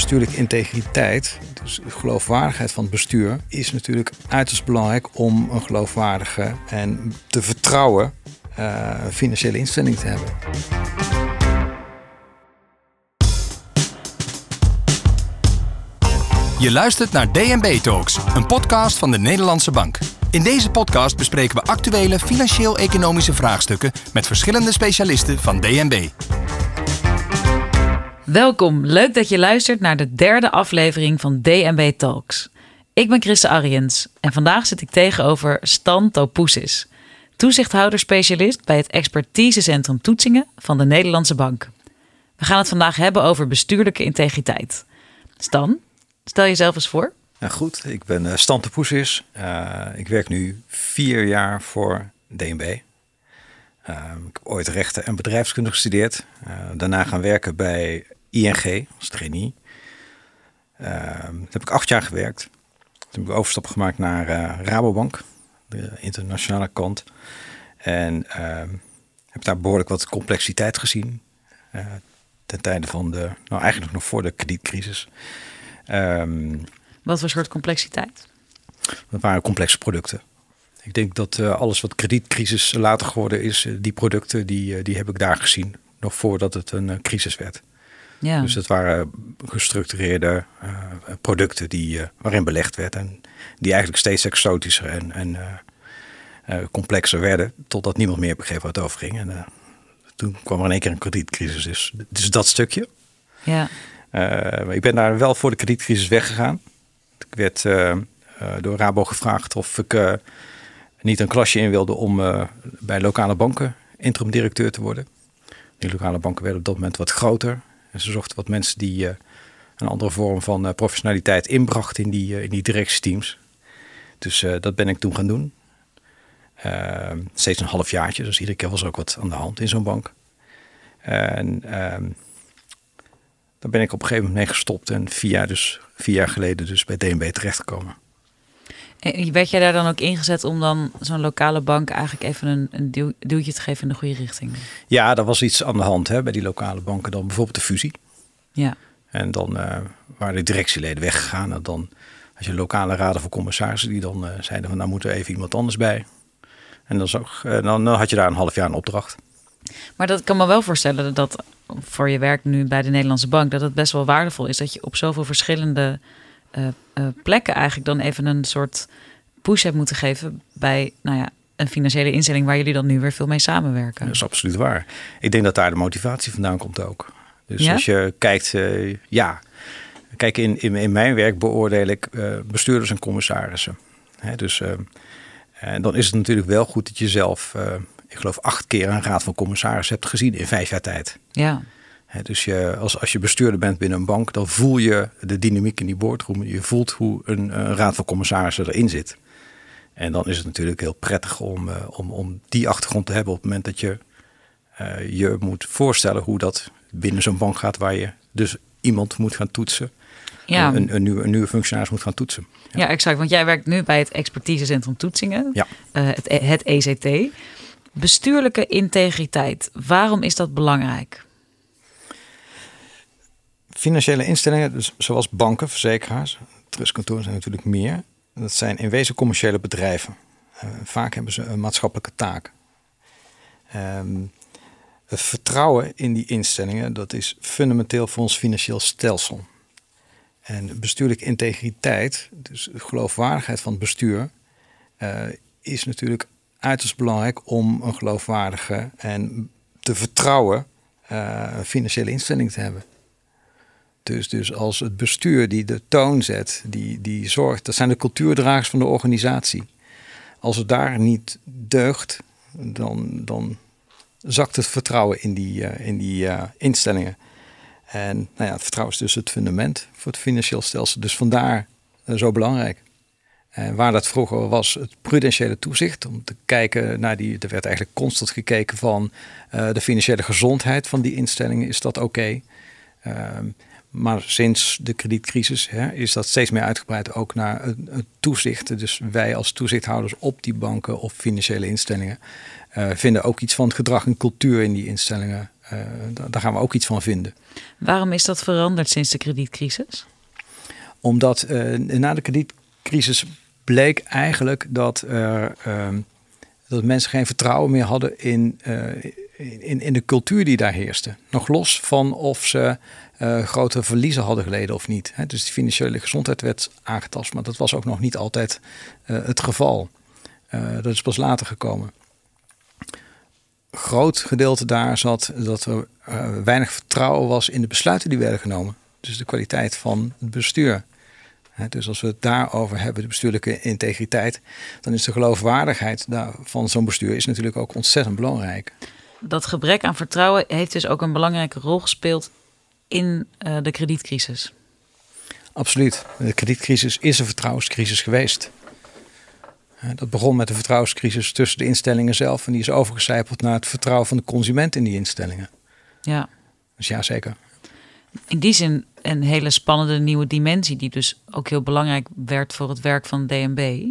bestuurlijke integriteit, dus geloofwaardigheid van het bestuur, is natuurlijk uiterst belangrijk om een geloofwaardige en te vertrouwen uh, financiële instelling te hebben. Je luistert naar DNB Talks, een podcast van de Nederlandse Bank. In deze podcast bespreken we actuele financieel-economische vraagstukken met verschillende specialisten van DNB. Welkom, leuk dat je luistert naar de derde aflevering van DNB Talks. Ik ben Christa Ariens en vandaag zit ik tegenover Stan Topoesis, toezichthouder-specialist bij het Expertisecentrum Toetsingen van de Nederlandse Bank. We gaan het vandaag hebben over bestuurlijke integriteit. Stan, stel jezelf eens voor. Ja, goed, ik ben uh, Stan Topoesis. Uh, ik werk nu vier jaar voor DNB. Uh, ik heb ooit rechten en bedrijfskunde gestudeerd. Daarna gaan werken bij ING als trainee. Uh, daar heb ik acht jaar gewerkt. Toen heb ik overstap gemaakt naar uh, Rabobank, de internationale kant. En uh, heb daar behoorlijk wat complexiteit gezien. Uh, ten tijde van de, nou eigenlijk nog voor de kredietcrisis. Um, wat voor soort complexiteit? Dat waren complexe producten. Ik denk dat uh, alles wat kredietcrisis later geworden is, die producten, die, die heb ik daar gezien. Nog voordat het een crisis werd. Ja. Dus dat waren gestructureerde uh, producten die, uh, waarin belegd werd en die eigenlijk steeds exotischer en, en uh, complexer werden, totdat niemand meer begreep waar het over ging. En toen kwam er in één keer een kredietcrisis. Dus, dus dat stukje. Ja. ik ben daar wel voor de kredietcrisis weggegaan. Ik werd door Rabo gevraagd of ik niet een klasje in wilde om bij lokale banken interim directeur te worden. Die lokale banken werden op dat moment wat groter. En ze zochten wat mensen die uh, een andere vorm van uh, professionaliteit inbrachten in die, uh, in die directieteams. Dus dat ben ik toen gaan doen. Ehm, steeds een half jaartje, dus iedere keer was er ook wat aan de hand in zo'n bank. En ehm, daar ben ik op een gegeven moment mee gestopt en vier jaar, dus, vier jaar geleden dus bij DNB terechtgekomen. En werd jij daar dan ook ingezet om dan zo'n lokale bank eigenlijk even een, een duwtje te geven in de goede richting? Ja, er was iets aan de hand hè, bij die lokale banken. Dan bijvoorbeeld de fusie. Ja. En dan uh, waren de directieleden weggegaan. En dan had je lokale raden voor commissarissen die dan uh, zeiden van nou moet er even iemand anders bij. En dan, zag, uh, dan, dan had je daar een half jaar een opdracht. Maar dat kan me wel voorstellen dat voor je werk nu bij de Nederlandse Bank, dat het best wel waardevol is dat je op zoveel verschillende uh, uh, plekken eigenlijk dan even een soort push hebt moeten geven bij nou ja, een financiële instelling waar jullie dan nu weer veel mee samenwerken. Dat is absoluut waar. Ik denk dat daar de motivatie vandaan komt ook. Dus als je kijkt, uh, ja. Kijk, in, in, in, mijn werk beoordeel ik bestuurders en commissarissen. Hè, dus en dan is het natuurlijk wel goed dat je zelf, ik geloof, acht keer een raad van commissarissen hebt gezien in vijf jaar tijd. Ja dus je, als, als je bestuurder bent binnen een bank, dan voel je de dynamiek in die boardroom. Je voelt hoe een, een raad van commissarissen erin zit. En dan is het natuurlijk heel prettig om, uh, om, om die achtergrond te hebben op het moment dat je uh, je moet voorstellen hoe dat binnen zo'n bank gaat, waar je dus iemand moet gaan toetsen. Ja. Een, een, nieuwe, een nieuwe functionaris moet gaan toetsen. Ja. ja. exact. Want jij werkt nu bij het Expertisecentrum Toetsingen, ja. Uh, het, het ECT. Bestuurlijke integriteit, waarom is dat belangrijk? Financiële instellingen, dus zoals banken, verzekeraars, trustkantoren zijn natuurlijk meer. Dat zijn in wezen commerciële bedrijven. Uh, vaak hebben ze een maatschappelijke taak. Um, het vertrouwen in die instellingen, dat is fundamenteel voor ons financieel stelsel. En bestuurlijke integriteit, dus de geloofwaardigheid van het bestuur, uh, is natuurlijk uiterst belangrijk om een geloofwaardige en te vertrouwen uh, financiële instelling te hebben. Dus, dus als het bestuur die de toon zet, die, die zorgt, dat zijn de cultuurdragers van de organisatie. Als het daar niet deugt, dan, dan zakt het vertrouwen in die, uh, in die uh, instellingen. En nou ja, het vertrouwen is dus het fundament voor het financieel stelsel. Dus vandaar uh, zo belangrijk. En waar dat vroeger was, het prudentiële toezicht, om te kijken naar die, er werd eigenlijk constant gekeken van de financiële gezondheid van die instellingen, is dat oké? Okay? Maar sinds de kredietcrisis hè, is dat steeds meer uitgebreid ook naar het, toezicht. Dus wij als toezichthouders op die banken of financiële instellingen uh, vinden ook iets van het gedrag en cultuur in die instellingen daar gaan we ook iets van vinden. Waarom is dat veranderd sinds de kredietcrisis? Omdat na de kredietcrisis bleek eigenlijk dat, ehm, dat mensen geen vertrouwen meer hadden in, in, in de cultuur die daar heerste. Nog los van of ze uh, grote verliezen hadden geleden of niet. Dus de financiële gezondheid werd aangetast, maar dat was ook nog niet altijd uh, het geval. Uh, dat is pas later gekomen. Groot gedeelte daar zat dat er weinig vertrouwen was in de besluiten die werden genomen. Dus de kwaliteit van het bestuur. dus als we het daarover hebben, de bestuurlijke integriteit, dan is de geloofwaardigheid van zo'n bestuur is natuurlijk ook ontzettend belangrijk. Dat gebrek aan vertrouwen heeft dus ook een belangrijke rol gespeeld in uh, de kredietcrisis? Absoluut. De kredietcrisis is een vertrouwenscrisis geweest. Dat begon met de vertrouwenscrisis tussen de instellingen zelf en die is overgecijpeld naar het vertrouwen van de consument in die instellingen. Ja. Dus ja, zeker. In die zin een hele spannende nieuwe dimensie, die dus ook heel belangrijk werd voor het werk van DNB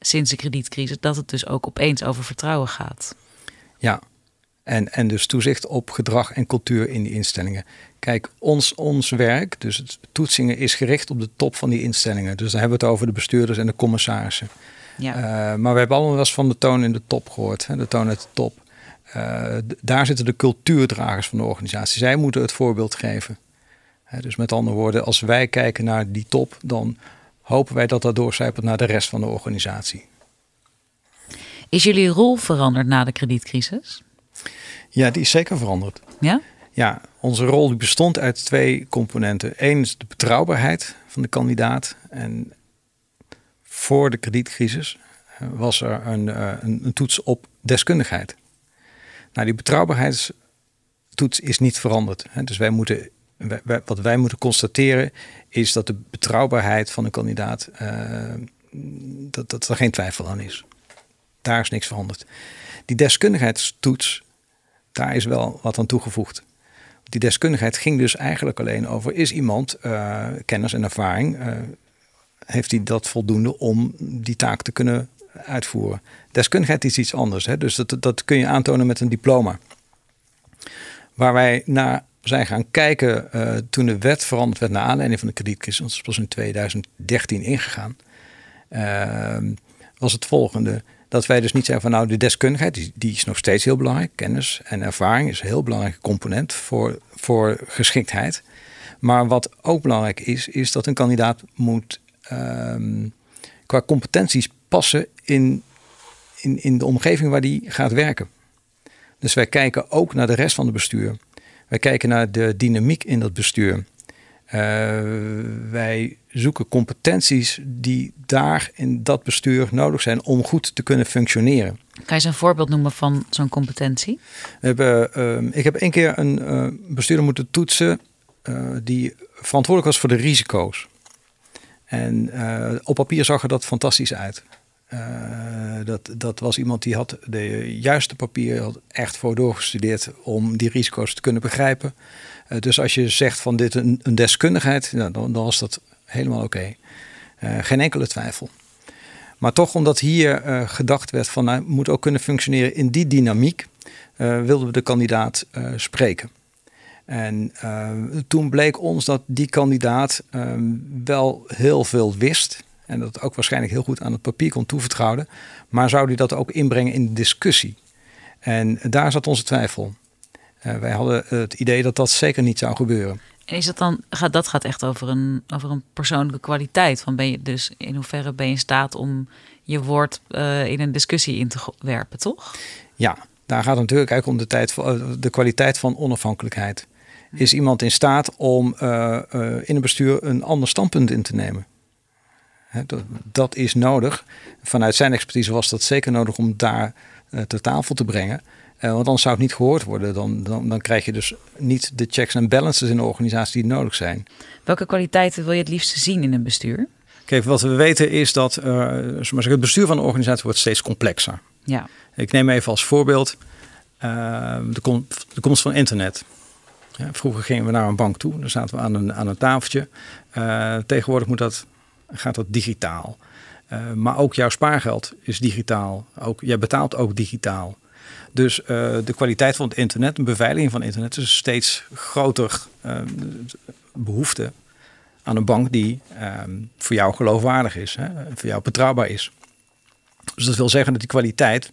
sinds de kredietcrisis, dat het dus ook opeens over vertrouwen gaat. Ja, en, en dus toezicht op gedrag en cultuur in die instellingen. Kijk, ons, ons werk, dus het toetsingen, is gericht op de top van die instellingen. Dus dan hebben we het over de bestuurders en de commissarissen. Ja. Uh, maar we hebben allemaal wel eens van de toon in de top gehoord. Hè? De toon uit de top. Uh, daar zitten de cultuurdragers van de organisatie. Zij moeten het voorbeeld geven. dus met andere woorden, als wij kijken naar die top, dan hopen wij dat dat doorcijpelt naar de rest van de organisatie. Is jullie rol veranderd na de kredietcrisis? Ja, die is zeker veranderd. Ja? Ja, onze rol bestond uit twee componenten. Eén is de betrouwbaarheid van de kandidaat. En voor de kredietcrisis eh, was er een, eh, een, een toets op deskundigheid. Nou, die betrouwbaarheidstoets is niet veranderd. Dus wij moeten, wat wij moeten constateren is dat de betrouwbaarheid van een kandidaat, uh, dat, dat er geen twijfel aan is. Daar is niks veranderd. Die deskundigheidstoets daar is wel wat aan toegevoegd. Die deskundigheid ging dus eigenlijk alleen over: is iemand uh, kennis en ervaring? Uh, heeft hij dat voldoende om die taak te kunnen uitvoeren? Deskundigheid is iets anders, hè? dus dat, dat kun je aantonen met een diploma. Waar wij naar zijn gaan kijken uh, toen de wet veranderd werd naar aanleiding van de kredietcrisis, want dat was in 2013 ingegaan, was het volgende. Dat wij dus niet zeggen van nou de deskundigheid, die, die is nog steeds heel belangrijk. Kennis en ervaring is een heel belangrijke component voor, voor geschiktheid. Maar wat ook belangrijk is, is dat een kandidaat moet um, qua competenties passen in, in, in de omgeving waar die gaat werken. Dus wij kijken ook naar de rest van het bestuur. Wij kijken naar de dynamiek in dat bestuur. Uh, wij zoeken competenties die daar in dat bestuur nodig zijn om goed te kunnen functioneren. Kan je eens een voorbeeld noemen van zo'n competentie? We hebben, uh, ik heb één keer een uh, bestuurder moeten toetsen die verantwoordelijk was voor de risico's. En op papier zag er dat fantastisch uit. Dat, dat was iemand die had de juiste papier had echt voor doorgestudeerd om die risico's te kunnen begrijpen. Uh, dus als je zegt van dit een, een deskundigheid, nou, dan, was dat helemaal oké. Uh, geen enkele twijfel. Maar toch, omdat hier gedacht werd van, nou, moet ook kunnen functioneren in die dynamiek, wilden we de kandidaat spreken. En toen bleek ons dat die kandidaat ehm, wel heel veel wist. En dat ook waarschijnlijk heel goed aan het papier kon toevertrouwen. Maar zou hij dat ook inbrengen in de discussie? En daar zat onze twijfel. Uh, wij hadden het idee dat dat zeker niet zou gebeuren. En is dat dan, gaat, dat gaat echt over een, over een persoonlijke kwaliteit. Van ben je dus in hoeverre ben je in staat om je woord uh, in een discussie in te werpen, toch? Ja, daar gaat het natuurlijk eigenlijk om de, tijd, eh, de kwaliteit van onafhankelijkheid. Is iemand in staat om uh, in een bestuur een ander standpunt in te nemen? Dat, dat, is nodig. Vanuit zijn expertise was dat zeker nodig om daar ter tafel te brengen. Uh, want anders zou het niet gehoord worden. Dan, dan, dan krijg je dus niet de checks en balances in de organisatie die nodig zijn. Welke kwaliteiten wil je het liefst zien in een bestuur? Kijk, wat we weten is dat uh, maar het bestuur van de organisatie wordt steeds complexer. Ja. Ik neem even als voorbeeld uh, de, kom, de, komst van internet. Ja, vroeger gingen we naar een bank toe, dan zaten we aan een, aan een tafeltje. tegenwoordig moet dat, gaat dat digitaal. maar ook jouw spaargeld is digitaal. Ook, jij betaalt ook digitaal. Dus de kwaliteit van het internet, een beveiliging van het internet, is steeds groter behoefte aan een bank die ehm, voor jou geloofwaardig is, hè, voor jou betrouwbaar is. Dus dat wil zeggen dat die kwaliteit,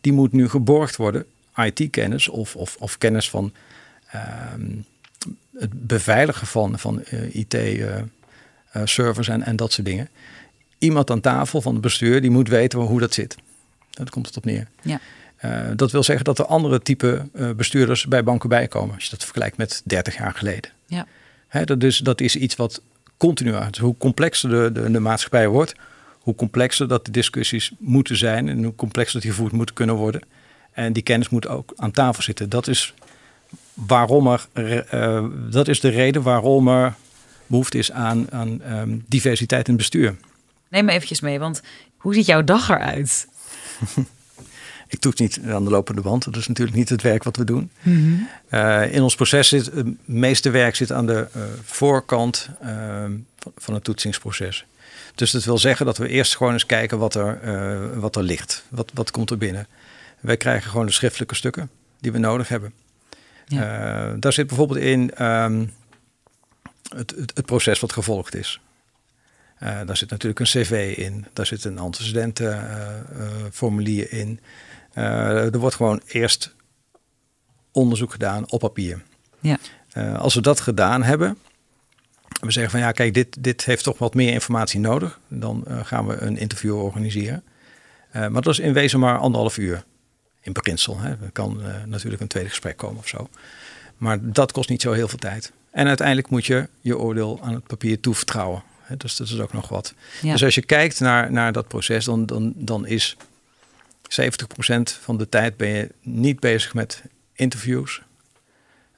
die moet nu geborgd worden. IT-kennis of, of, of kennis van ehm, het beveiligen van, van uh, IT-servers uh, en, en dat soort dingen. Iemand aan tafel van het bestuur, die moet weten hoe dat zit. Dat komt het op neer. Ja. Uh, dat wil zeggen dat er andere type uh, bestuurders bij banken bijkomen. Als je dat vergelijkt met 30 jaar geleden. Ja. Hè, dat, dus, dat is iets wat continu uit. Hoe complexer de, de, de maatschappij wordt, hoe complexer dat de discussies moeten zijn en hoe complexer die gevoerd moeten kunnen worden. En die kennis moet ook aan tafel zitten. Dat is waarom er, uh, dat is de reden waarom er behoefte is aan, aan um, diversiteit in het bestuur. Neem me eventjes mee, want hoe ziet jouw dag eruit? ik toets niet aan de lopende band. Dat is natuurlijk niet het werk wat we doen. Mm in ons proces zit het meeste werk zit aan de uh, voorkant uh, van, van, het toetsingsproces. Dus dat wil zeggen dat we eerst gewoon eens kijken wat er, wat er ligt. Wat, wat komt er binnen? Wij krijgen gewoon de schriftelijke stukken die we nodig hebben. Ja. daar zit bijvoorbeeld in um, het, het, het, proces wat gevolgd is. daar zit natuurlijk een cv in. Daar zit een antecedentenformulier in. Uh, er wordt gewoon eerst onderzoek gedaan op papier. Ja. Uh, als we dat gedaan hebben, we zeggen van ja, kijk, dit, dit heeft toch wat meer informatie nodig. Dan uh, gaan we een interview organiseren. maar dat is in wezen maar anderhalf uur. In beginsel. Hè. Er kan natuurlijk een tweede gesprek komen of zo. Maar dat kost niet zo heel veel tijd. En uiteindelijk moet je je oordeel aan het papier toevertrouwen. Dus dat is ook nog wat. Ja. Dus als je kijkt naar, naar dat proces, dan, dan, dan is 70% van de tijd ben je niet bezig met interviews,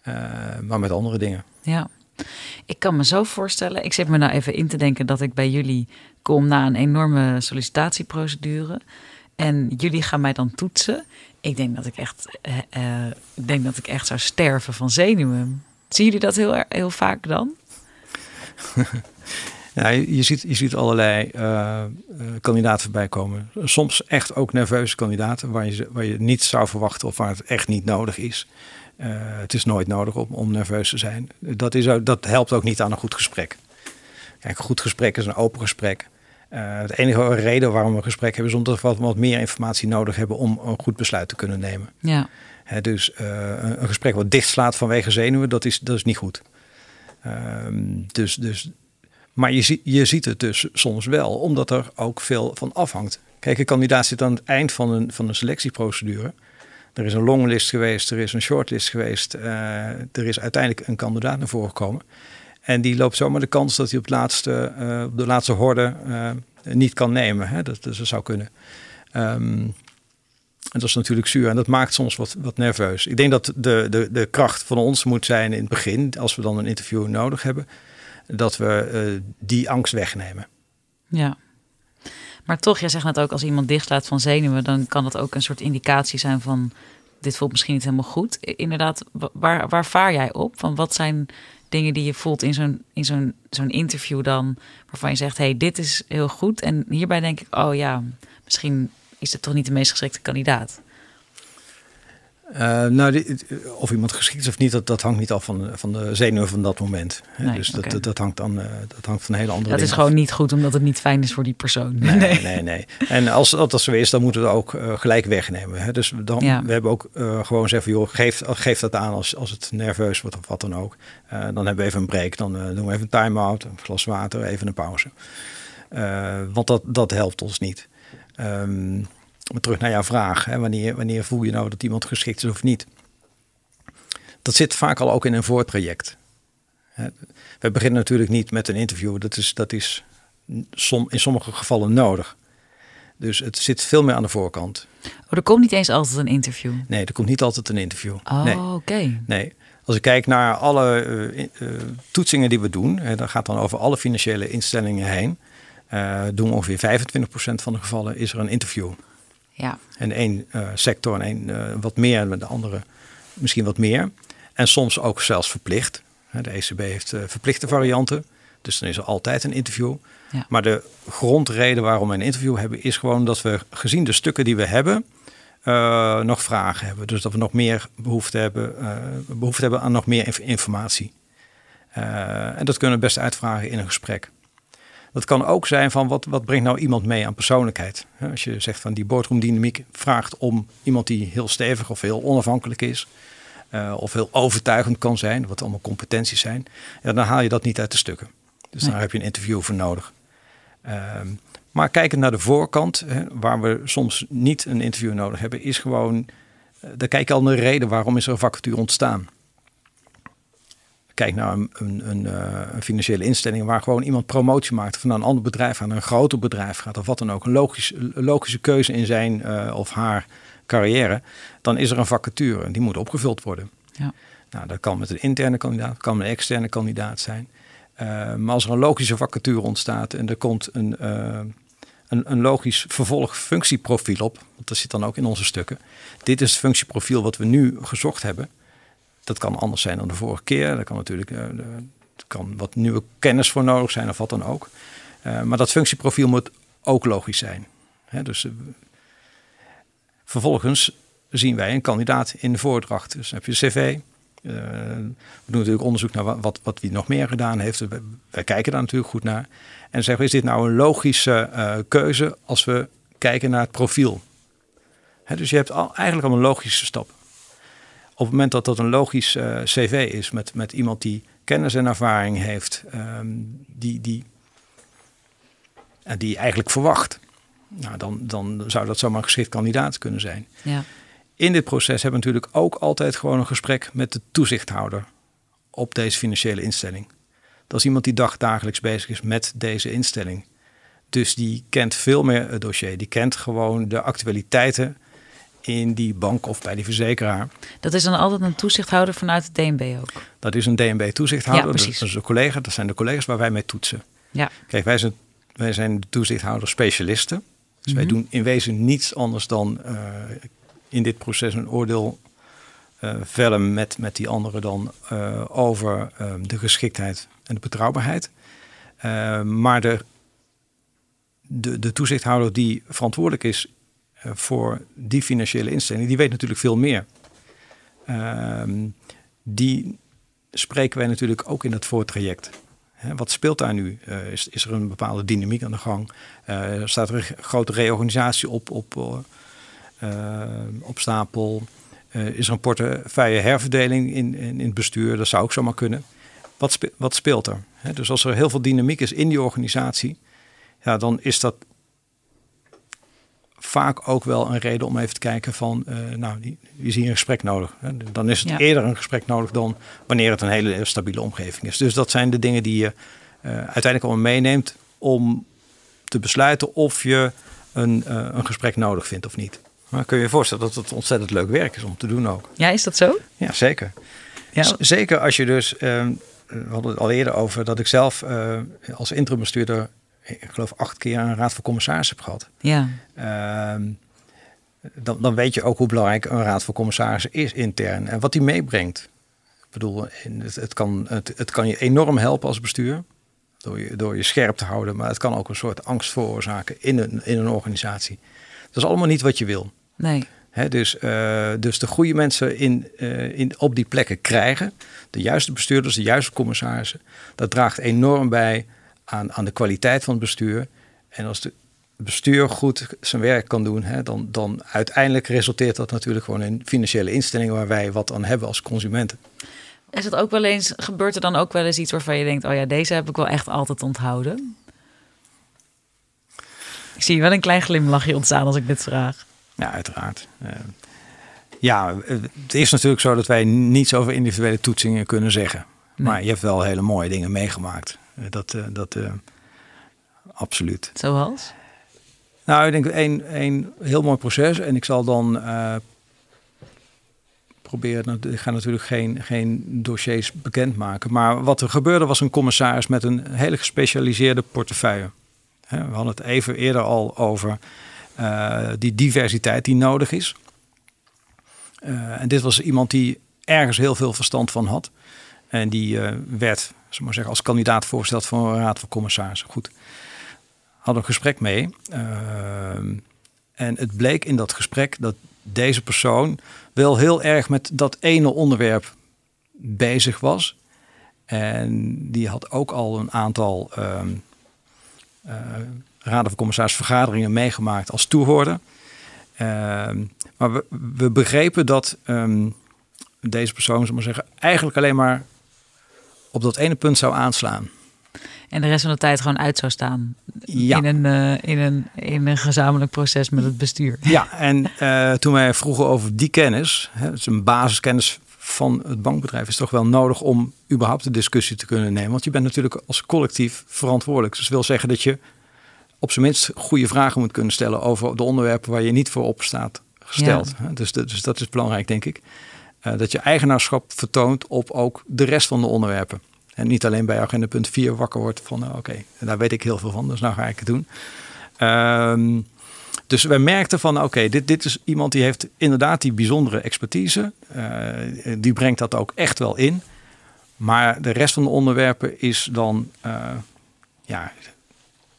uh, maar met andere dingen. Ja, ik kan me zo voorstellen. Ik zit me nou even in te denken dat ik bij jullie kom na een enorme sollicitatieprocedure. En jullie gaan mij dan toetsen. Ik denk dat ik echt, uh, uh, ik denk dat ik echt zou sterven van zenuwen. Zien jullie dat heel, heel vaak dan? Ja, je, ziet, je ziet allerlei uh, kandidaten voorbij komen. Soms echt ook nerveuze kandidaten waar je, waar je niet zou verwachten of waar het echt niet nodig is. Uh, het is nooit nodig om, om nerveus te zijn. Dat, is, dat helpt ook niet aan een goed gesprek. Kijk, een goed gesprek is een open gesprek. Uh, de enige reden waarom we een gesprek hebben is omdat we wat, wat meer informatie nodig hebben om een goed besluit te kunnen nemen. Ja. Dus een, een, gesprek wat dichtslaat vanwege zenuwen, dat is, dat is niet goed. Ehm, dus, dus maar je, je ziet het dus soms wel, omdat er ook veel van afhangt. Kijk, een kandidaat zit aan het eind van een, van een selectieprocedure. Er is een longlist geweest, er is een shortlist geweest. Uh, er is uiteindelijk een kandidaat naar voren gekomen. En die loopt zomaar de kans dat hij op, laatste, uh, op de laatste horde niet kan nemen. Hè? Dat, dat zou kunnen. Um, en dat is natuurlijk zuur en dat maakt soms wat, wat nerveus. Ik denk dat de, de, de kracht van ons moet zijn in het begin, als we dan een interview nodig hebben, dat we uh, die angst wegnemen. Ja. Maar toch, jij zegt net ook, als iemand dichtslaat van zenuwen, dan kan dat ook een soort indicatie zijn van dit voelt misschien niet helemaal goed. Inderdaad, waar, waar vaar jij op? Van wat zijn dingen die je voelt in zo'n in zo'n interview dan, waarvan je zegt, hey, dit is heel goed. En hierbij denk ik, oh ja, misschien is het toch niet de meest geschikte kandidaat. Uh, nou, of iemand geschikt is of niet, dat, dat hangt niet af van, van de zenuwen van dat moment. Nee, dus dat, dat, hangt dan, uh, dat hangt van een hele andere. Dat is gewoon niet goed, omdat het niet fijn is voor die persoon. Nee, nee, nee. nee. En als dat zo is, dan moeten we ook uh, gelijk wegnemen. Hè? Dus dan, ja. we hebben ook gewoon zeggen, joh, geef, geef dat aan als, als het nerveus wordt of wat dan ook. dan hebben we even een break, dan doen we even een time-out, een glas water, even een pauze. want dat, dat helpt ons niet. Um, maar terug naar jouw vraag, hè, wanneer, wanneer voel je nou dat iemand geschikt is of niet? Dat zit vaak al ook in een voortraject. We beginnen natuurlijk niet met een interview, dat is, dat is som, in sommige gevallen nodig. Dus het zit veel meer aan de voorkant. Oh, er komt niet eens altijd een interview? Nee, er komt niet altijd een interview. Oh, nee. oké. Nee. Als ik kijk naar alle uh, uh, toetsingen die we doen, hè, dat gaat dan over alle financiële instellingen heen, uh, doen ongeveer 25% van de gevallen is er een interview. Ja. En één uh, sector en één uh, wat meer, en de andere misschien wat meer. En soms ook zelfs verplicht. De ECB heeft verplichte varianten. Dus dan is er altijd een interview. Ja. Maar de grondreden waarom we een interview hebben, is gewoon dat we gezien de stukken die we hebben, nog vragen hebben. Dus dat we nog meer behoefte hebben, behoefte hebben aan nog meer informatie. En dat kunnen we best uitvragen in een gesprek. Dat kan ook zijn van wat, wat brengt nou iemand mee aan persoonlijkheid. Als je zegt van die boardroomdynamiek vraagt om iemand die heel stevig of heel onafhankelijk is. of heel overtuigend kan zijn, wat allemaal competenties zijn. Ja, dan haal je dat niet uit de stukken. Dus nee. daar heb je een interview voor nodig. Ehm, maar kijken naar de voorkant, hè, waar we soms niet een interview nodig hebben, is gewoon, uh, daar kijk je al naar de reden waarom is er een vacature ontstaan. Kijk naar een, een, een, uh, een, financiële instelling waar gewoon iemand promotie maakt van een ander bedrijf aan een groter bedrijf gaat of wat dan ook. Een logisch, logische keuze in zijn uh, of haar carrière. Dan is er een vacature en die moet opgevuld worden. Ja. Nou, dat kan met een interne kandidaat, kan met een externe kandidaat zijn. Uh, maar als er een logische vacature ontstaat en er komt een, uh, een, een, logisch vervolgfunctieprofiel op, want dat zit dan ook in onze stukken. Dit is het functieprofiel wat we nu gezocht hebben. Dat kan anders zijn dan de vorige keer. Er kan natuurlijk uh, kan wat nieuwe kennis voor nodig zijn of wat dan ook. maar dat functieprofiel moet ook logisch zijn. Hè, dus vervolgens zien wij een kandidaat in de voordracht. Dus dan heb je cv, uh, we doen natuurlijk onderzoek naar wat, wat, wie nog meer gedaan heeft. Wij, kijken daar natuurlijk goed naar. En zeggen, is dit nou een logische keuze als we kijken naar het profiel? Dus je hebt al, eigenlijk al een logische stap. Op het moment dat dat een logisch uh, cv is met, met iemand die kennis en ervaring heeft, um, die, die, die eigenlijk verwacht, nou, dan, dan zou dat zomaar een geschikt kandidaat kunnen zijn. Ja in dit proces hebben we natuurlijk ook altijd gewoon een gesprek met de toezichthouder op deze financiële instelling. Dat is iemand die dagdagelijks bezig is met deze instelling. Dus die kent veel meer het dossier. Die kent gewoon de actualiteiten in die bank of bij die verzekeraar. Dat is dan altijd een toezichthouder vanuit het DNB ook? Dat is een DNB-toezichthouder. Ja, dat is een collega. Dat zijn de collega's waar wij mee toetsen. Ja. Kijk, wij zijn, wij zijn de toezichthouder specialisten. Dus wij mhm. doen in wezen niets anders dan uh, in dit proces een oordeel uh, vellen met, met die anderen dan uh, over uh, de geschiktheid en de betrouwbaarheid. maar de, de, de toezichthouder die verantwoordelijk is voor die financiële instelling, die weet natuurlijk veel meer. Ehm, die spreken wij natuurlijk ook in het voortraject. Wat speelt daar nu? is, is er een bepaalde dynamiek aan de gang? staat er een grote reorganisatie op, op op stapel. Is er een portefeuille herverdeling in, in, in, het bestuur? Dat zou ook zomaar kunnen. Wat, wat speelt er? Dus als er heel veel dynamiek is in die organisatie, ja, dan is dat vaak ook wel een reden om even te kijken van, uh, nou, die, is hier een gesprek nodig. Dan is het ja. eerder een gesprek nodig dan wanneer het een hele stabiele omgeving is. Dus dat zijn de dingen die je uiteindelijk allemaal meeneemt om te besluiten of je een, een gesprek nodig vindt of niet. Maar kun je je voorstellen dat het ontzettend leuk werk is om te doen ook. Ja, is dat zo? Ja, zeker. Ja. Zeker als je dus, uh, we hadden het al eerder over dat ik zelf als interimbestuurder, ik geloof acht keer een raad van commissaris heb gehad. Ja. Uh, dan, dan weet je ook hoe belangrijk een raad van commissarissen is intern en wat die meebrengt. Ik bedoel, het, het, kan, het, het kan je enorm helpen als bestuur. Door je, door je scherp te houden, maar het kan ook een soort angst veroorzaken in een, in een organisatie. Dat is allemaal niet wat je wil. Nee. dus, uh, dus de goede mensen in, uh, in, op die plekken krijgen, de juiste bestuurders, de juiste commissarissen, dat draagt enorm bij aan, aan de kwaliteit van het bestuur. En als het bestuur goed zijn werk kan doen, hè, dan, dan uiteindelijk resulteert dat natuurlijk gewoon in financiële instellingen waar wij wat aan hebben als consumenten. Is het ook wel eens, gebeurt er dan ook wel eens iets waarvan je denkt, oh ja, deze heb ik wel echt altijd onthouden? Ik zie wel een klein glimlachje ontstaan als ik dit vraag. Ja, uiteraard. Uh, ja, het is natuurlijk zo dat wij niets over individuele toetsingen kunnen zeggen. Nee. Maar je hebt wel hele mooie dingen meegemaakt. Uh, dat, uh, dat absoluut. Zoals? Nou, ik denk een, een heel mooi proces. En ik zal dan proberen, nou, ik ga natuurlijk geen, geen dossiers bekendmaken. Maar wat er gebeurde was een commissaris met een hele gespecialiseerde portefeuille. We hadden het even eerder al over uh, die diversiteit die nodig is. Uh, en dit was iemand die ergens heel veel verstand van had. En die uh, werd, zeg maar zeggen, als kandidaat voorgesteld voor een raad van commissarissen. Goed. Had een gesprek mee. en het bleek in dat gesprek dat deze persoon wel heel erg met dat ene onderwerp bezig was. En die had ook al een aantal eh, raden van commissaris vergaderingen meegemaakt als toehoorder. Ehm, maar we, we, begrepen dat ehm, deze persoon, zullen maar zeggen, eigenlijk alleen maar op dat ene punt zou aanslaan. En de rest van de tijd gewoon uit zou staan. Ja. In, een, uh, in, een, in een gezamenlijk proces met het bestuur. Ja, en uh, toen wij vroegen over die kennis, hè, is een basiskennis van het bankbedrijf, is toch wel nodig om überhaupt de discussie te kunnen nemen. Want je bent natuurlijk als collectief verantwoordelijk. Dus dat wil zeggen dat je op zijn minst goede vragen moet kunnen stellen over de onderwerpen waar je niet voor op staat gesteld. Ja. Dus, dus dat is belangrijk, denk ik. Uh, dat je eigenaarschap vertoont op ook de rest van de onderwerpen. En niet alleen bij agenda punt 4 wakker wordt van uh, oké, daar weet ik heel veel van, dus nou ga ik het doen. Uh, dus we merkten van oké, dit, dit is iemand die heeft inderdaad die bijzondere expertise. Uh, die brengt dat ook echt wel in. Maar de rest van de onderwerpen is dan, uh, ja,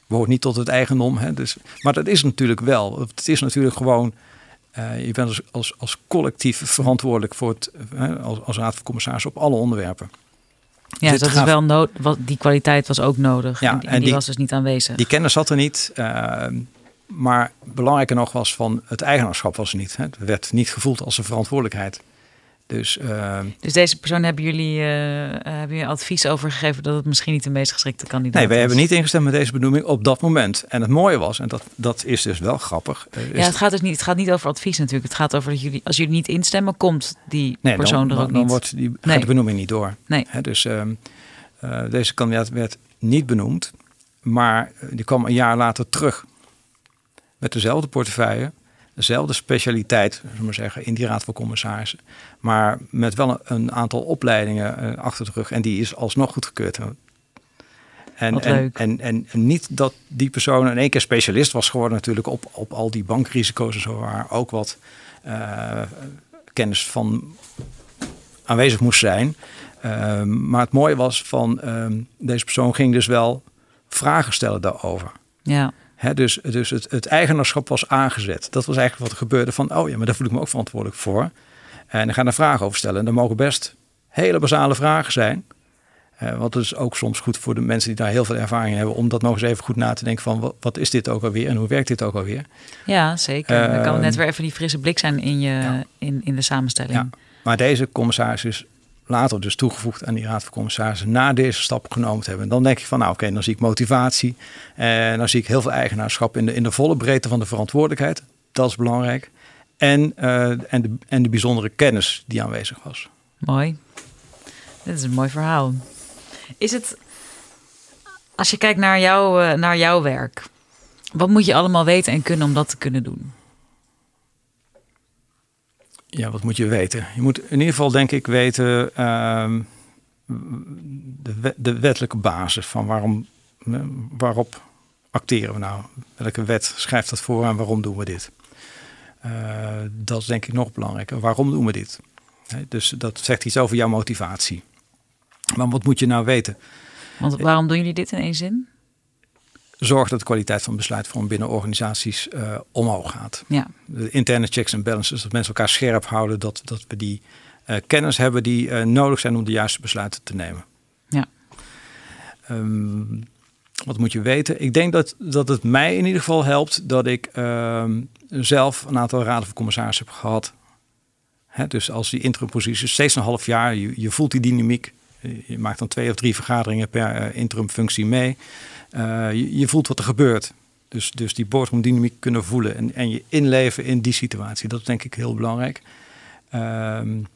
behoort niet tot het eigendom. Hè? Dus, maar dat is natuurlijk wel. Het is natuurlijk gewoon, uh, je bent als, als, als, collectief verantwoordelijk voor het, als, als raad van commissarissen op alle onderwerpen. Ja, dus dat is wel nood. Die kwaliteit was ook nodig. Ja, en die, en die was dus niet aanwezig. Die kennis zat er niet. Uh, maar belangrijker nog was van het eigenaarschap was er niet. Hè. Het werd niet gevoeld als een verantwoordelijkheid. Dus, uh, dus deze persoon hebben jullie, uh, hebben jullie advies over gegeven dat het misschien niet de meest geschikte kandidaat is? Nee, wij hebben niet ingestemd met deze benoeming op dat moment. En het mooie was, en dat, dat is dus wel grappig. Uh, ja, het gaat dus niet, het gaat niet over advies natuurlijk. Het gaat over dat jullie, als jullie niet instemmen, komt die nee, persoon dan, er ook dan niet. wordt die nee. de benoeming niet door. Nee. Hè, dus ehm, deze kandidaat werd niet benoemd, maar die kwam een jaar later terug met dezelfde portefeuille, dezelfde specialiteit, zullen we maar zeggen, in die raad van commissarissen. Maar met wel een, aantal opleidingen uh, achter de rug. En die is alsnog goedgekeurd. En, en, en, en, niet dat die persoon in één keer specialist was geworden natuurlijk op, op al die bankrisico's en zo, waar ook wat uh, kennis van aanwezig moest zijn. Uh, maar het mooie was van deze persoon ging dus wel vragen stellen daarover. Ja dus dus het, het, eigenaarschap was aangezet. Dat was eigenlijk wat er gebeurde van, oh ja, maar daar voel ik me ook verantwoordelijk voor. En dan gaan er vragen over stellen. En er mogen best hele basale vragen zijn. Uh, want het is ook soms goed voor de mensen die daar heel veel ervaring hebben, om dat nog eens even goed na te denken van wat, is dit ook alweer en hoe werkt dit ook alweer. Ja, zeker. dan kan het net weer even die frisse blik zijn in, je, in, in de samenstelling. Ja. Maar deze commissaris is later dus toegevoegd aan die raad van commissarissen na deze stap genomen te hebben. dan denk ik van nou oké, dan zie ik motivatie en dan zie ik heel veel eigenaarschap in de, in de volle breedte van de verantwoordelijkheid. Dat is belangrijk. En, uh, en, de, en de bijzondere kennis die aanwezig was. Mooi. Dit is een mooi verhaal. Is het, als je kijkt naar, uh, naar jouw werk, wat moet je allemaal weten en kunnen om dat te kunnen doen? Ja, wat moet je weten? Je moet in ieder geval, denk ik, weten uh, de, de, wettelijke basis van waarom, waarop acteren we nou? Welke wet schrijft dat voor en waarom doen we dit? Uh, dat is denk ik nog belangrijker. Waarom doen we dit? dus dat zegt iets over jouw motivatie. Maar wat moet je nou weten? Want waarom doen jullie dit in één zin? Zorg dat de kwaliteit van besluitvorming binnen organisaties uh, omhoog gaat. Ja. De interne checks en balances, dat mensen elkaar scherp houden, dat, dat we die uh, kennis hebben die uh, nodig zijn om de juiste besluiten te nemen. Ja. Um, wat moet je weten? Ik denk dat, dat het mij in ieder geval helpt dat ik ehm, zelf een aantal raden van commissaris heb gehad. Hè, dus als die interim positie steeds een half jaar, je, je voelt die dynamiek. Je maakt dan twee of drie vergaderingen per interim functie mee. Uh, je, voelt wat er gebeurt. Dus, dus die boardroom kunnen voelen en, en je inleven in die situatie. Dat is denk ik heel belangrijk. Um,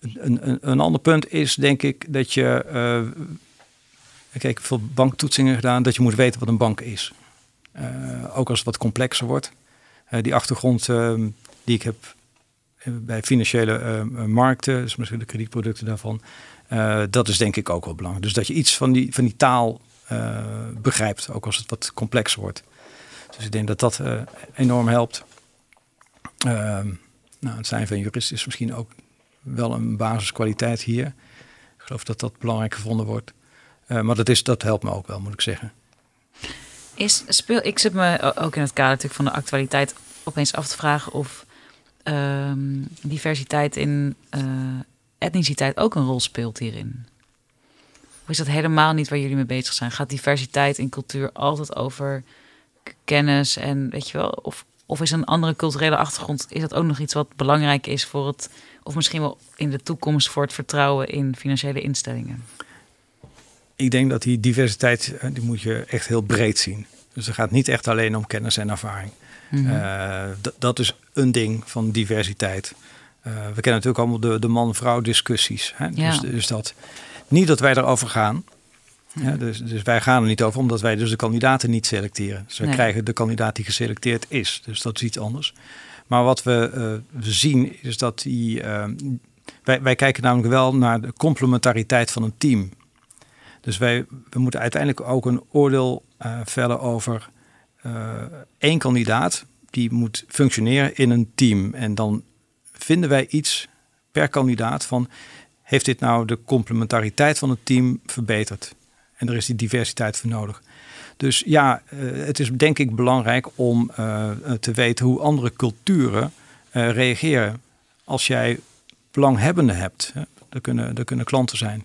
een, een, een, ander punt is denk ik dat je... Uh, ik heb veel banktoetsingen gedaan, dat je moet weten wat een bank is. Uh, ook als het wat complexer wordt. die achtergrond ehm, die ik heb bij financiële markten, dus misschien de kredietproducten daarvan, uh, dat is denk ik ook wel belangrijk. Dus dat je iets van die, van die taal begrijpt, ook als het wat complexer wordt. Dus ik denk dat dat enorm helpt. Ehm, nou, het zijn van jurist is misschien ook wel een basiskwaliteit hier. Ik geloof dat dat belangrijk gevonden wordt. maar dat, is, dat helpt me ook wel, moet ik zeggen. Is, speel, ik zit me ook in het kader natuurlijk van de actualiteit opeens af te vragen of ehm, diversiteit in uh, etniciteit ook een rol speelt hierin. Of is dat helemaal niet waar jullie mee bezig zijn? Gaat diversiteit in cultuur altijd over kennis en weet je wel? Of, of is een andere culturele achtergrond, is dat ook nog iets wat belangrijk is voor het, of misschien wel in de toekomst voor het vertrouwen in financiële instellingen? Ik denk dat die diversiteit, eh, die moet je echt heel breed zien. Dus het gaat niet echt alleen om kennis en ervaring. Mhm. Eh, dat is een ding van diversiteit. Uh, we kennen natuurlijk allemaal de, de man-vrouw discussies. Hè? Ja. Dus, dus, dat niet dat wij erover gaan. Ja, dus, dus wij gaan er niet over, omdat wij dus de kandidaten niet selecteren. Dus we krijgen de kandidaat die geselecteerd is. Dus dat is iets anders. Maar wat we, uh, we zien is dat die. wij, wij kijken namelijk wel naar de complementariteit van een team. Dus wij we moeten uiteindelijk ook een oordeel uh, vellen over uh, één kandidaat. Die moet functioneren in een team. En dan vinden wij iets per kandidaat van... heeft dit nou de complementariteit van het team verbeterd? En er is die diversiteit voor nodig. Dus ja, uh, het is denk ik belangrijk om te weten hoe andere culturen reageren. Als jij belanghebbenden hebt, er, kunnen, kunnen klanten zijn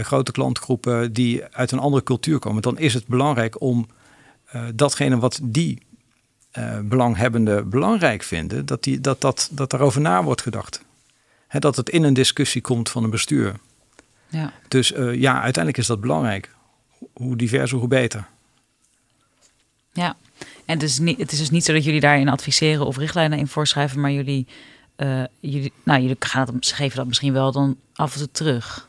grote klantgroepen die uit een andere cultuur komen, dan is het belangrijk om uh, datgene wat die uh, belanghebbenden belangrijk vinden, dat, die, dat, dat, dat daarover na wordt gedacht. He, dat het in een discussie komt van een bestuur. Ja. Dus ja, uiteindelijk is dat belangrijk. Hoe diverser, hoe beter. Ja, en dus niet, het is dus niet zo dat jullie daarin adviseren of richtlijnen in voorschrijven, maar jullie, jullie, nou, jullie gaan dat, geven dat misschien wel dan af en toe terug.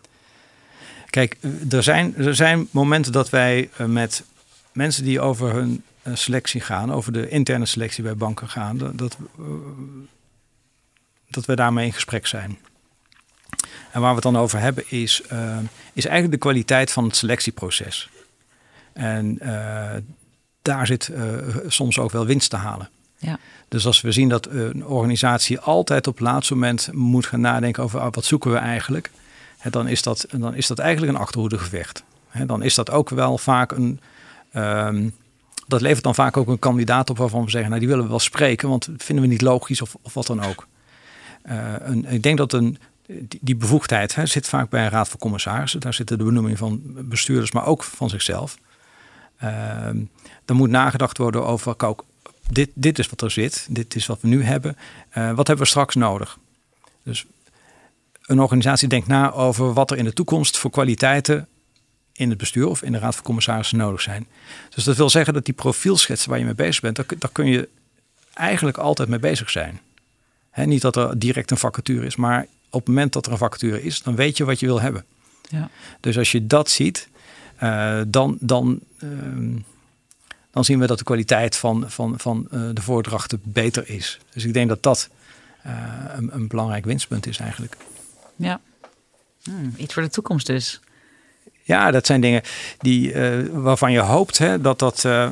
Kijk, er zijn, er zijn momenten dat wij eh, met mensen die over hun eh, selectie gaan, over de interne selectie bij banken gaan, dat, dat we daarmee in gesprek zijn. En waar we het dan over hebben is, is eigenlijk de kwaliteit van het selectieproces. En daar zit soms ook wel winst te halen. Ja. Dus als we zien dat een organisatie altijd op het laatste moment moet gaan nadenken over ah, wat zoeken we eigenlijk, dan, is dat, dan is dat eigenlijk een achterhoedegevecht. dan is dat ook wel vaak een. Ehm, dat levert dan vaak ook een kandidaat op waarvan we zeggen, nou die willen we wel spreken, want vinden we niet logisch of, of wat dan ook. Uh, een, ik denk dat een, die, bevoegdheid zit vaak bij een raad van commissarissen. Daar zitten de benoeming van bestuurders, maar ook van zichzelf. Uh, er moet nagedacht worden over, kijk, dit, dit is wat er zit, dit is wat we nu hebben. Uh, wat hebben we straks nodig? Dus een organisatie denkt na over wat er in de toekomst voor kwaliteiten in het bestuur of in de raad van commissarissen nodig zijn. Dus dat wil zeggen dat die profielschetsen waar je mee bezig bent, daar, kun je eigenlijk altijd mee bezig zijn. niet dat er direct een vacature is, maar op het moment dat er een vacature is, dan weet je wat je wil hebben. Ja. Dus als je dat ziet, uh, dan, dan, uh, dan zien we dat de kwaliteit van, van, van uh, de voordrachten beter is. Dus ik denk dat dat eh, een, een belangrijk winstpunt is eigenlijk. Ja. Hmm, iets voor de toekomst dus. Ja, dat zijn dingen die, uh, waarvan je hoopt hè, dat, dat, uh,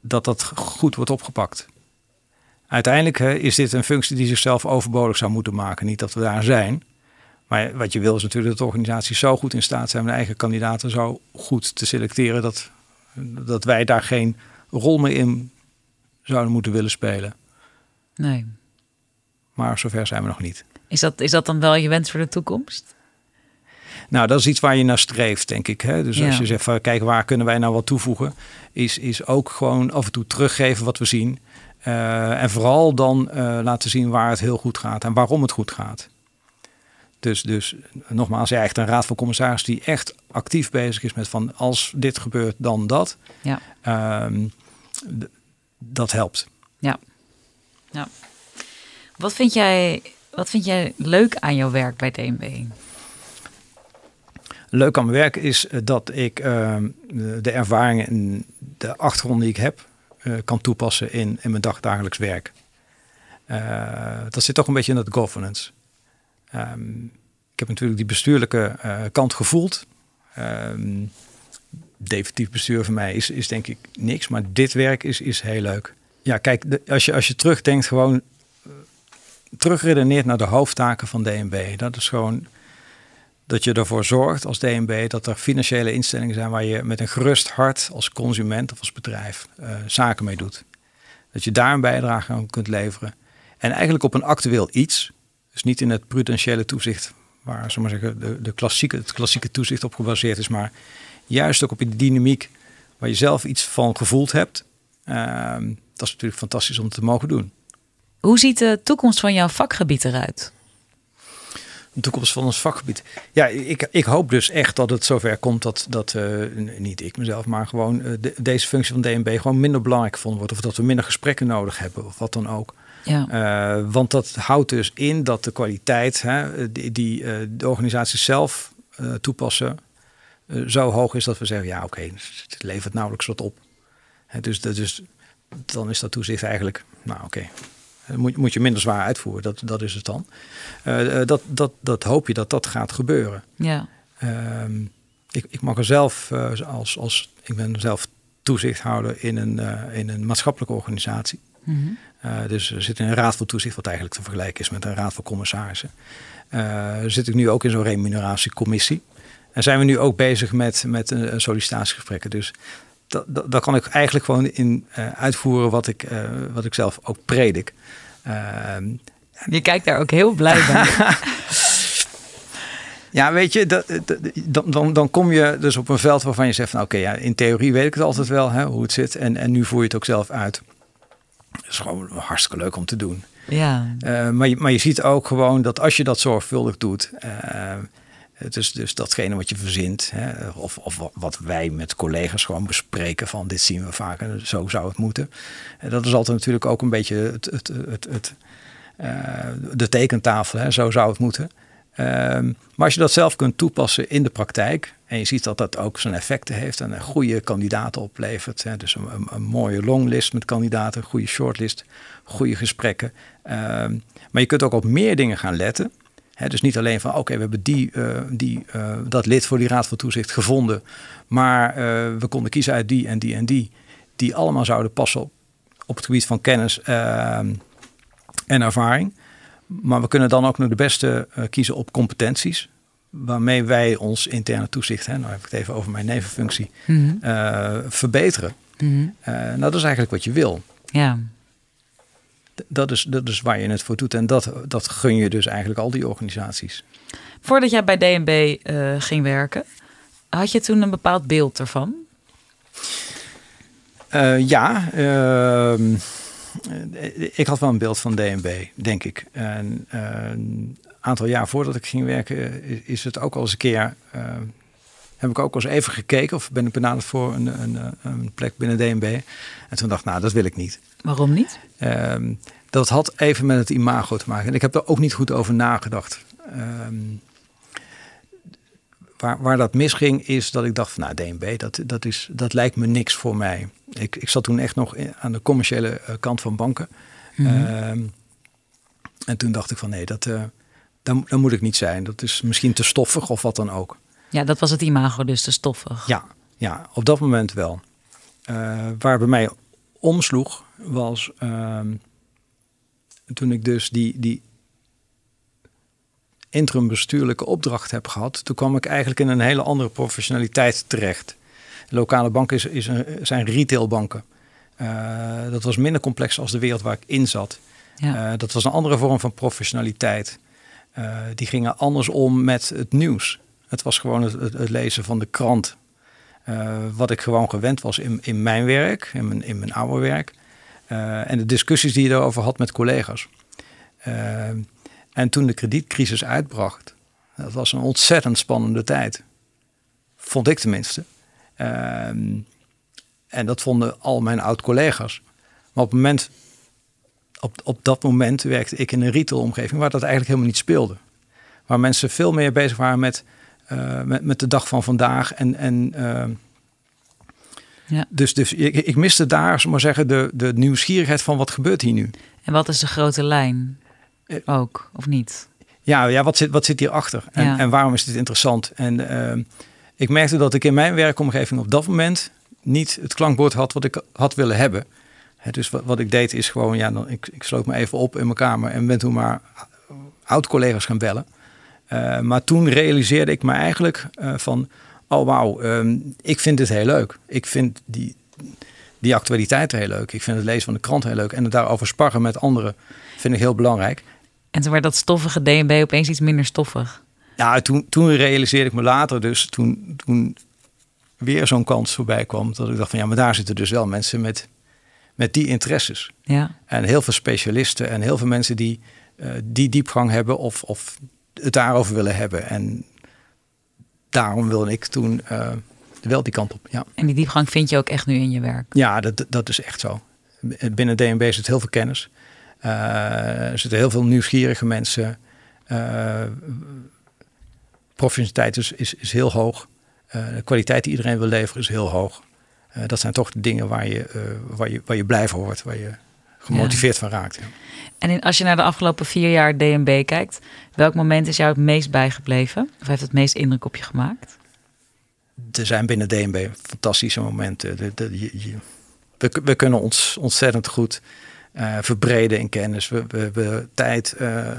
dat dat goed wordt opgepakt. Uiteindelijk hè, is dit een functie die zichzelf overbodig zou moeten maken. Niet dat we daar zijn. Maar wat je wil is natuurlijk dat de organisaties zo goed in staat zijn om de eigen kandidaten zo goed te selecteren dat, dat wij daar geen rol meer in zouden moeten willen spelen. Nee. Maar zover zijn we nog niet. Is dat, is dat dan wel je wens voor de toekomst? Nou, dat is iets waar je naar streeft, denk ik. Hè? Dus als je zegt van kijk, waar kunnen wij nou wat toevoegen, is, is ook gewoon af en toe teruggeven wat we zien. Uh, en vooral dan uh, laten zien waar het heel goed gaat en waarom het goed gaat. Dus, dus nogmaals, ja, echt een raad van commissaris die echt actief bezig is met van als dit gebeurt, dan dat. Ja. Um, dat helpt. Ja. ja. Wat vind jij wat vind jij leuk aan jouw werk bij DNB? Leuk aan mijn werk is eh, dat ik uh, de ervaringen en de achtergrond die ik heb uh, kan toepassen in, in mijn dagdagelijks werk. Uh, dat zit toch een beetje in dat governance. Um, ik heb natuurlijk die bestuurlijke kant gevoeld. Um, definitief bestuur voor mij is, is denk ik niks, maar dit werk is, is heel leuk. Ja, kijk, als, je, als je terugdenkt gewoon terugredeneert naar de hoofdtaken van DNB. Dat is gewoon dat je ervoor zorgt als DNB dat er financiële instellingen zijn waar je met een gerust hart als consument of als bedrijf uh, zaken mee doet. Dat je daar een bijdrage aan kunt leveren. En eigenlijk op een actueel iets. Dus niet in het prudentiële toezicht, waar maar zeggen, de, de klassieke, het klassieke toezicht op gebaseerd is, maar juist ook op die dynamiek waar je zelf iets van gevoeld hebt. Ehm, dat is natuurlijk fantastisch om te mogen doen. Hoe ziet de toekomst van jouw vakgebied eruit? de toekomst van ons vakgebied. Ja, ik, ik hoop dus echt dat het zover komt dat, dat uh, niet ik mezelf, maar gewoon uh, de, deze functie van DNB gewoon minder belangrijk gevonden wordt. Of dat we minder gesprekken nodig hebben of wat dan ook. Ja. Uh, want dat houdt dus in dat de kwaliteit hè, die, die de organisaties zelf toepassen zo hoog is dat we zeggen, ja oké, okay, het levert nauwelijks wat op. Hè, dus, dus dan is dat toezicht eigenlijk, nou oké, okay, moet, moet je minder zwaar uitvoeren, dat, dat is het dan. Uh, dat, dat, dat hoop je dat dat gaat gebeuren. Ja. Uh, ik, ik mag er zelf, uh, als, als, ik ben zelf toezichthouder in een, in een maatschappelijke organisatie. Mm -hmm. dus er zit in een raad van toezicht, wat eigenlijk te vergelijken is met een raad van commissarissen. zit ik nu ook in zo'n remuneratiecommissie. En zijn we nu ook bezig met, met een, sollicitatiegesprekken. Dus dat, dat, dat, kan ik eigenlijk gewoon in uitvoeren wat ik, wat ik zelf ook predik. Ehm, je kijkt daar ook heel blij bij. ja, weet je, dat, dan, dan, dan kom je dus op een veld waarvan je zegt van oké, ja, in theorie weet ik het altijd wel hè, hoe het zit. En, en nu voer je het ook zelf uit. Het is gewoon hartstikke leuk om te doen. Ja. Uh, maar, je, maar je ziet ook gewoon dat als je dat zorgvuldig doet. Uh, dus, dus datgene wat je verzint, hè, of, of wat wij met collega's gewoon bespreken van dit zien we vaker, zo zou het moeten. En dat is altijd natuurlijk ook een beetje het, het, het, het uh, de tekentafel, hè, zo zou het moeten. Um, maar als je dat zelf kunt toepassen in de praktijk en je ziet dat dat ook zijn effecten heeft en een goede kandidaten oplevert, hè, dus een, een, mooie longlist met kandidaten, goede shortlist, goede gesprekken. Um, maar je kunt ook op meer dingen gaan letten dus niet alleen van oké, we hebben die, uh, die, uh, dat lid voor die Raad van Toezicht gevonden. Maar uh, we konden kiezen uit die en die en die. Die allemaal zouden passen op, op het gebied van kennis ehm, en ervaring. Maar we kunnen dan ook nog de beste kiezen op competenties. Waarmee wij ons interne toezicht, hè, nou heb ik het even over mijn nevenfunctie, mm verbeteren. Mm nou, dat is eigenlijk wat je wil. Ja dat is, dat is waar je het voor doet. En dat, dat gun je dus eigenlijk al die organisaties. Voordat jij bij DNB uh, eh, ging werken, had je toen een bepaald beeld ervan? Uh, ja, uh, ik had wel een beeld van DNB, denk ik. En eh, een aantal jaar voordat ik ging werken, is het ook al eens een keer. Heb ik ook eens even gekeken of ben ik benaderd voor een, een, een plek binnen DNB. En toen dacht ik, nou, dat wil ik niet. Waarom niet? Ehm, dat had even met het imago te maken. En ik heb er ook niet goed over nagedacht. Ehm, waar, waar dat misging is dat ik dacht van nou DNB, dat, dat, is, dat lijkt me niks voor mij. Ik, ik zat toen echt nog aan de commerciële eh, kant van banken. Mhm. Ehm, en toen dacht ik van nee, dat, uh, dan, dan moet ik niet zijn. Dat is misschien te stoffig of wat dan ook. Ja, dat was het imago dus, te stoffig. Ja, ja op dat moment wel. Uh, waar bij mij omsloeg was ehm, toen ik dus die, die interim bestuurlijke opdracht heb gehad, toen kwam ik eigenlijk in een hele andere professionaliteit terecht. lokale banken is, is een, zijn retailbanken. Uh, dat was minder complex als de wereld waar ik in zat. Ja. Uh, dat was een andere vorm van professionaliteit. Uh, die gingen anders om met het nieuws. Het was gewoon het, lezen van de krant. wat ik gewoon gewend was in, in mijn werk, in mijn, in mijn oude werk. Uh, en de discussies die je daarover had met collega's. Uh, en toen de kredietcrisis uitbracht, dat was een ontzettend spannende tijd. Vond ik tenminste. En dat vonden al mijn oud-collega's. Maar op, het moment, op, op dat moment werkte ik in een retailomgeving waar dat eigenlijk helemaal niet speelde. Waar mensen veel meer bezig waren met, uh, met, met, de dag van vandaag en, en ehm, ja. Dus, dus ik, ik miste daar, maar zeggen, de, de nieuwsgierigheid van wat gebeurt hier nu. En wat is de grote lijn eh, ook, of niet? Ja, ja wat, zit, wat zit hierachter? En, en waarom is dit interessant? En uh, ik merkte dat ik in mijn werkomgeving op dat moment niet het klankbord had wat ik had willen hebben. dus wat, wat ik deed is gewoon, ja, dan, ik, ik sloot me even op in mijn kamer en ben toen maar oud-collega's gaan bellen. Uh, maar toen realiseerde ik me eigenlijk uh, van, oh wauw, um, ik vind het heel leuk. Ik vind die, die actualiteiten heel leuk. Ik vind het lezen van de krant heel leuk. En het daarover sparren met anderen vind ik heel belangrijk. En toen werd dat stoffige DNB opeens iets minder stoffig. Ja, toen, toen realiseerde ik me later dus, toen, toen weer zo'n kans voorbij kwam, dat ik dacht van ja, maar daar zitten dus wel mensen met, met die interesses. Ja. En heel veel specialisten en heel veel mensen die uh, die diepgang hebben of, of het daarover willen hebben. En daarom wilde ik toen uh, wel die kant op. Ja. En die diepgang vind je ook echt nu in je werk? Ja, dat, dat is echt zo. Binnen DNB zit heel veel kennis. Uh, er zitten heel veel nieuwsgierige mensen. Uh, professionaliteit is, is, is heel hoog. De kwaliteit die iedereen wil leveren is heel hoog. dat zijn toch de dingen waar je, waar je, waar je blij van wordt, waar je gemotiveerd van raakt. Ja. En in, als je naar de afgelopen vier jaar DNB kijkt, welk moment is jou het meest bijgebleven? Of heeft het meest indruk op je gemaakt? Er zijn binnen DNB fantastische momenten. De, de, je, we, we, kunnen ons ontzettend goed uh, verbreden in kennis. We, we hebben tijd uh,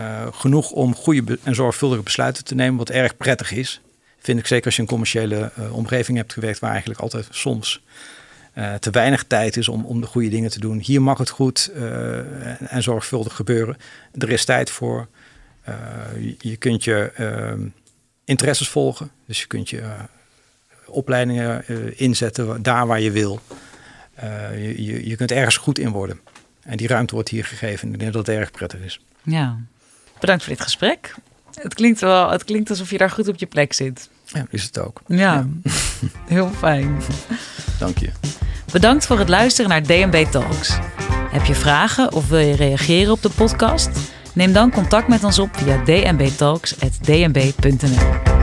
uh, genoeg om goede en zorgvuldige besluiten te nemen, wat erg prettig is. Vind ik zeker als je een commerciële omgeving hebt gewerkt, waar eigenlijk altijd soms uh, te weinig tijd is om, om de goede dingen te doen. Hier mag het goed uh, en zorgvuldig gebeuren. Er is tijd voor. Uh, je, je, kunt je interesses volgen. Dus je kunt je opleidingen inzetten daar waar je wil. Je, je, je, kunt ergens goed in worden. En die ruimte wordt hier gegeven. Ik denk dat het erg prettig is. Ja, bedankt voor dit gesprek. Het klinkt wel, het klinkt alsof je daar goed op je plek zit. Ja, is het ook. Ja, ja. heel fijn. Dank je. Bedankt voor het luisteren naar DNB Talks. Heb je vragen of wil je reageren op de podcast? Neem dan contact met ons op via dnbtalks.dnb.nl.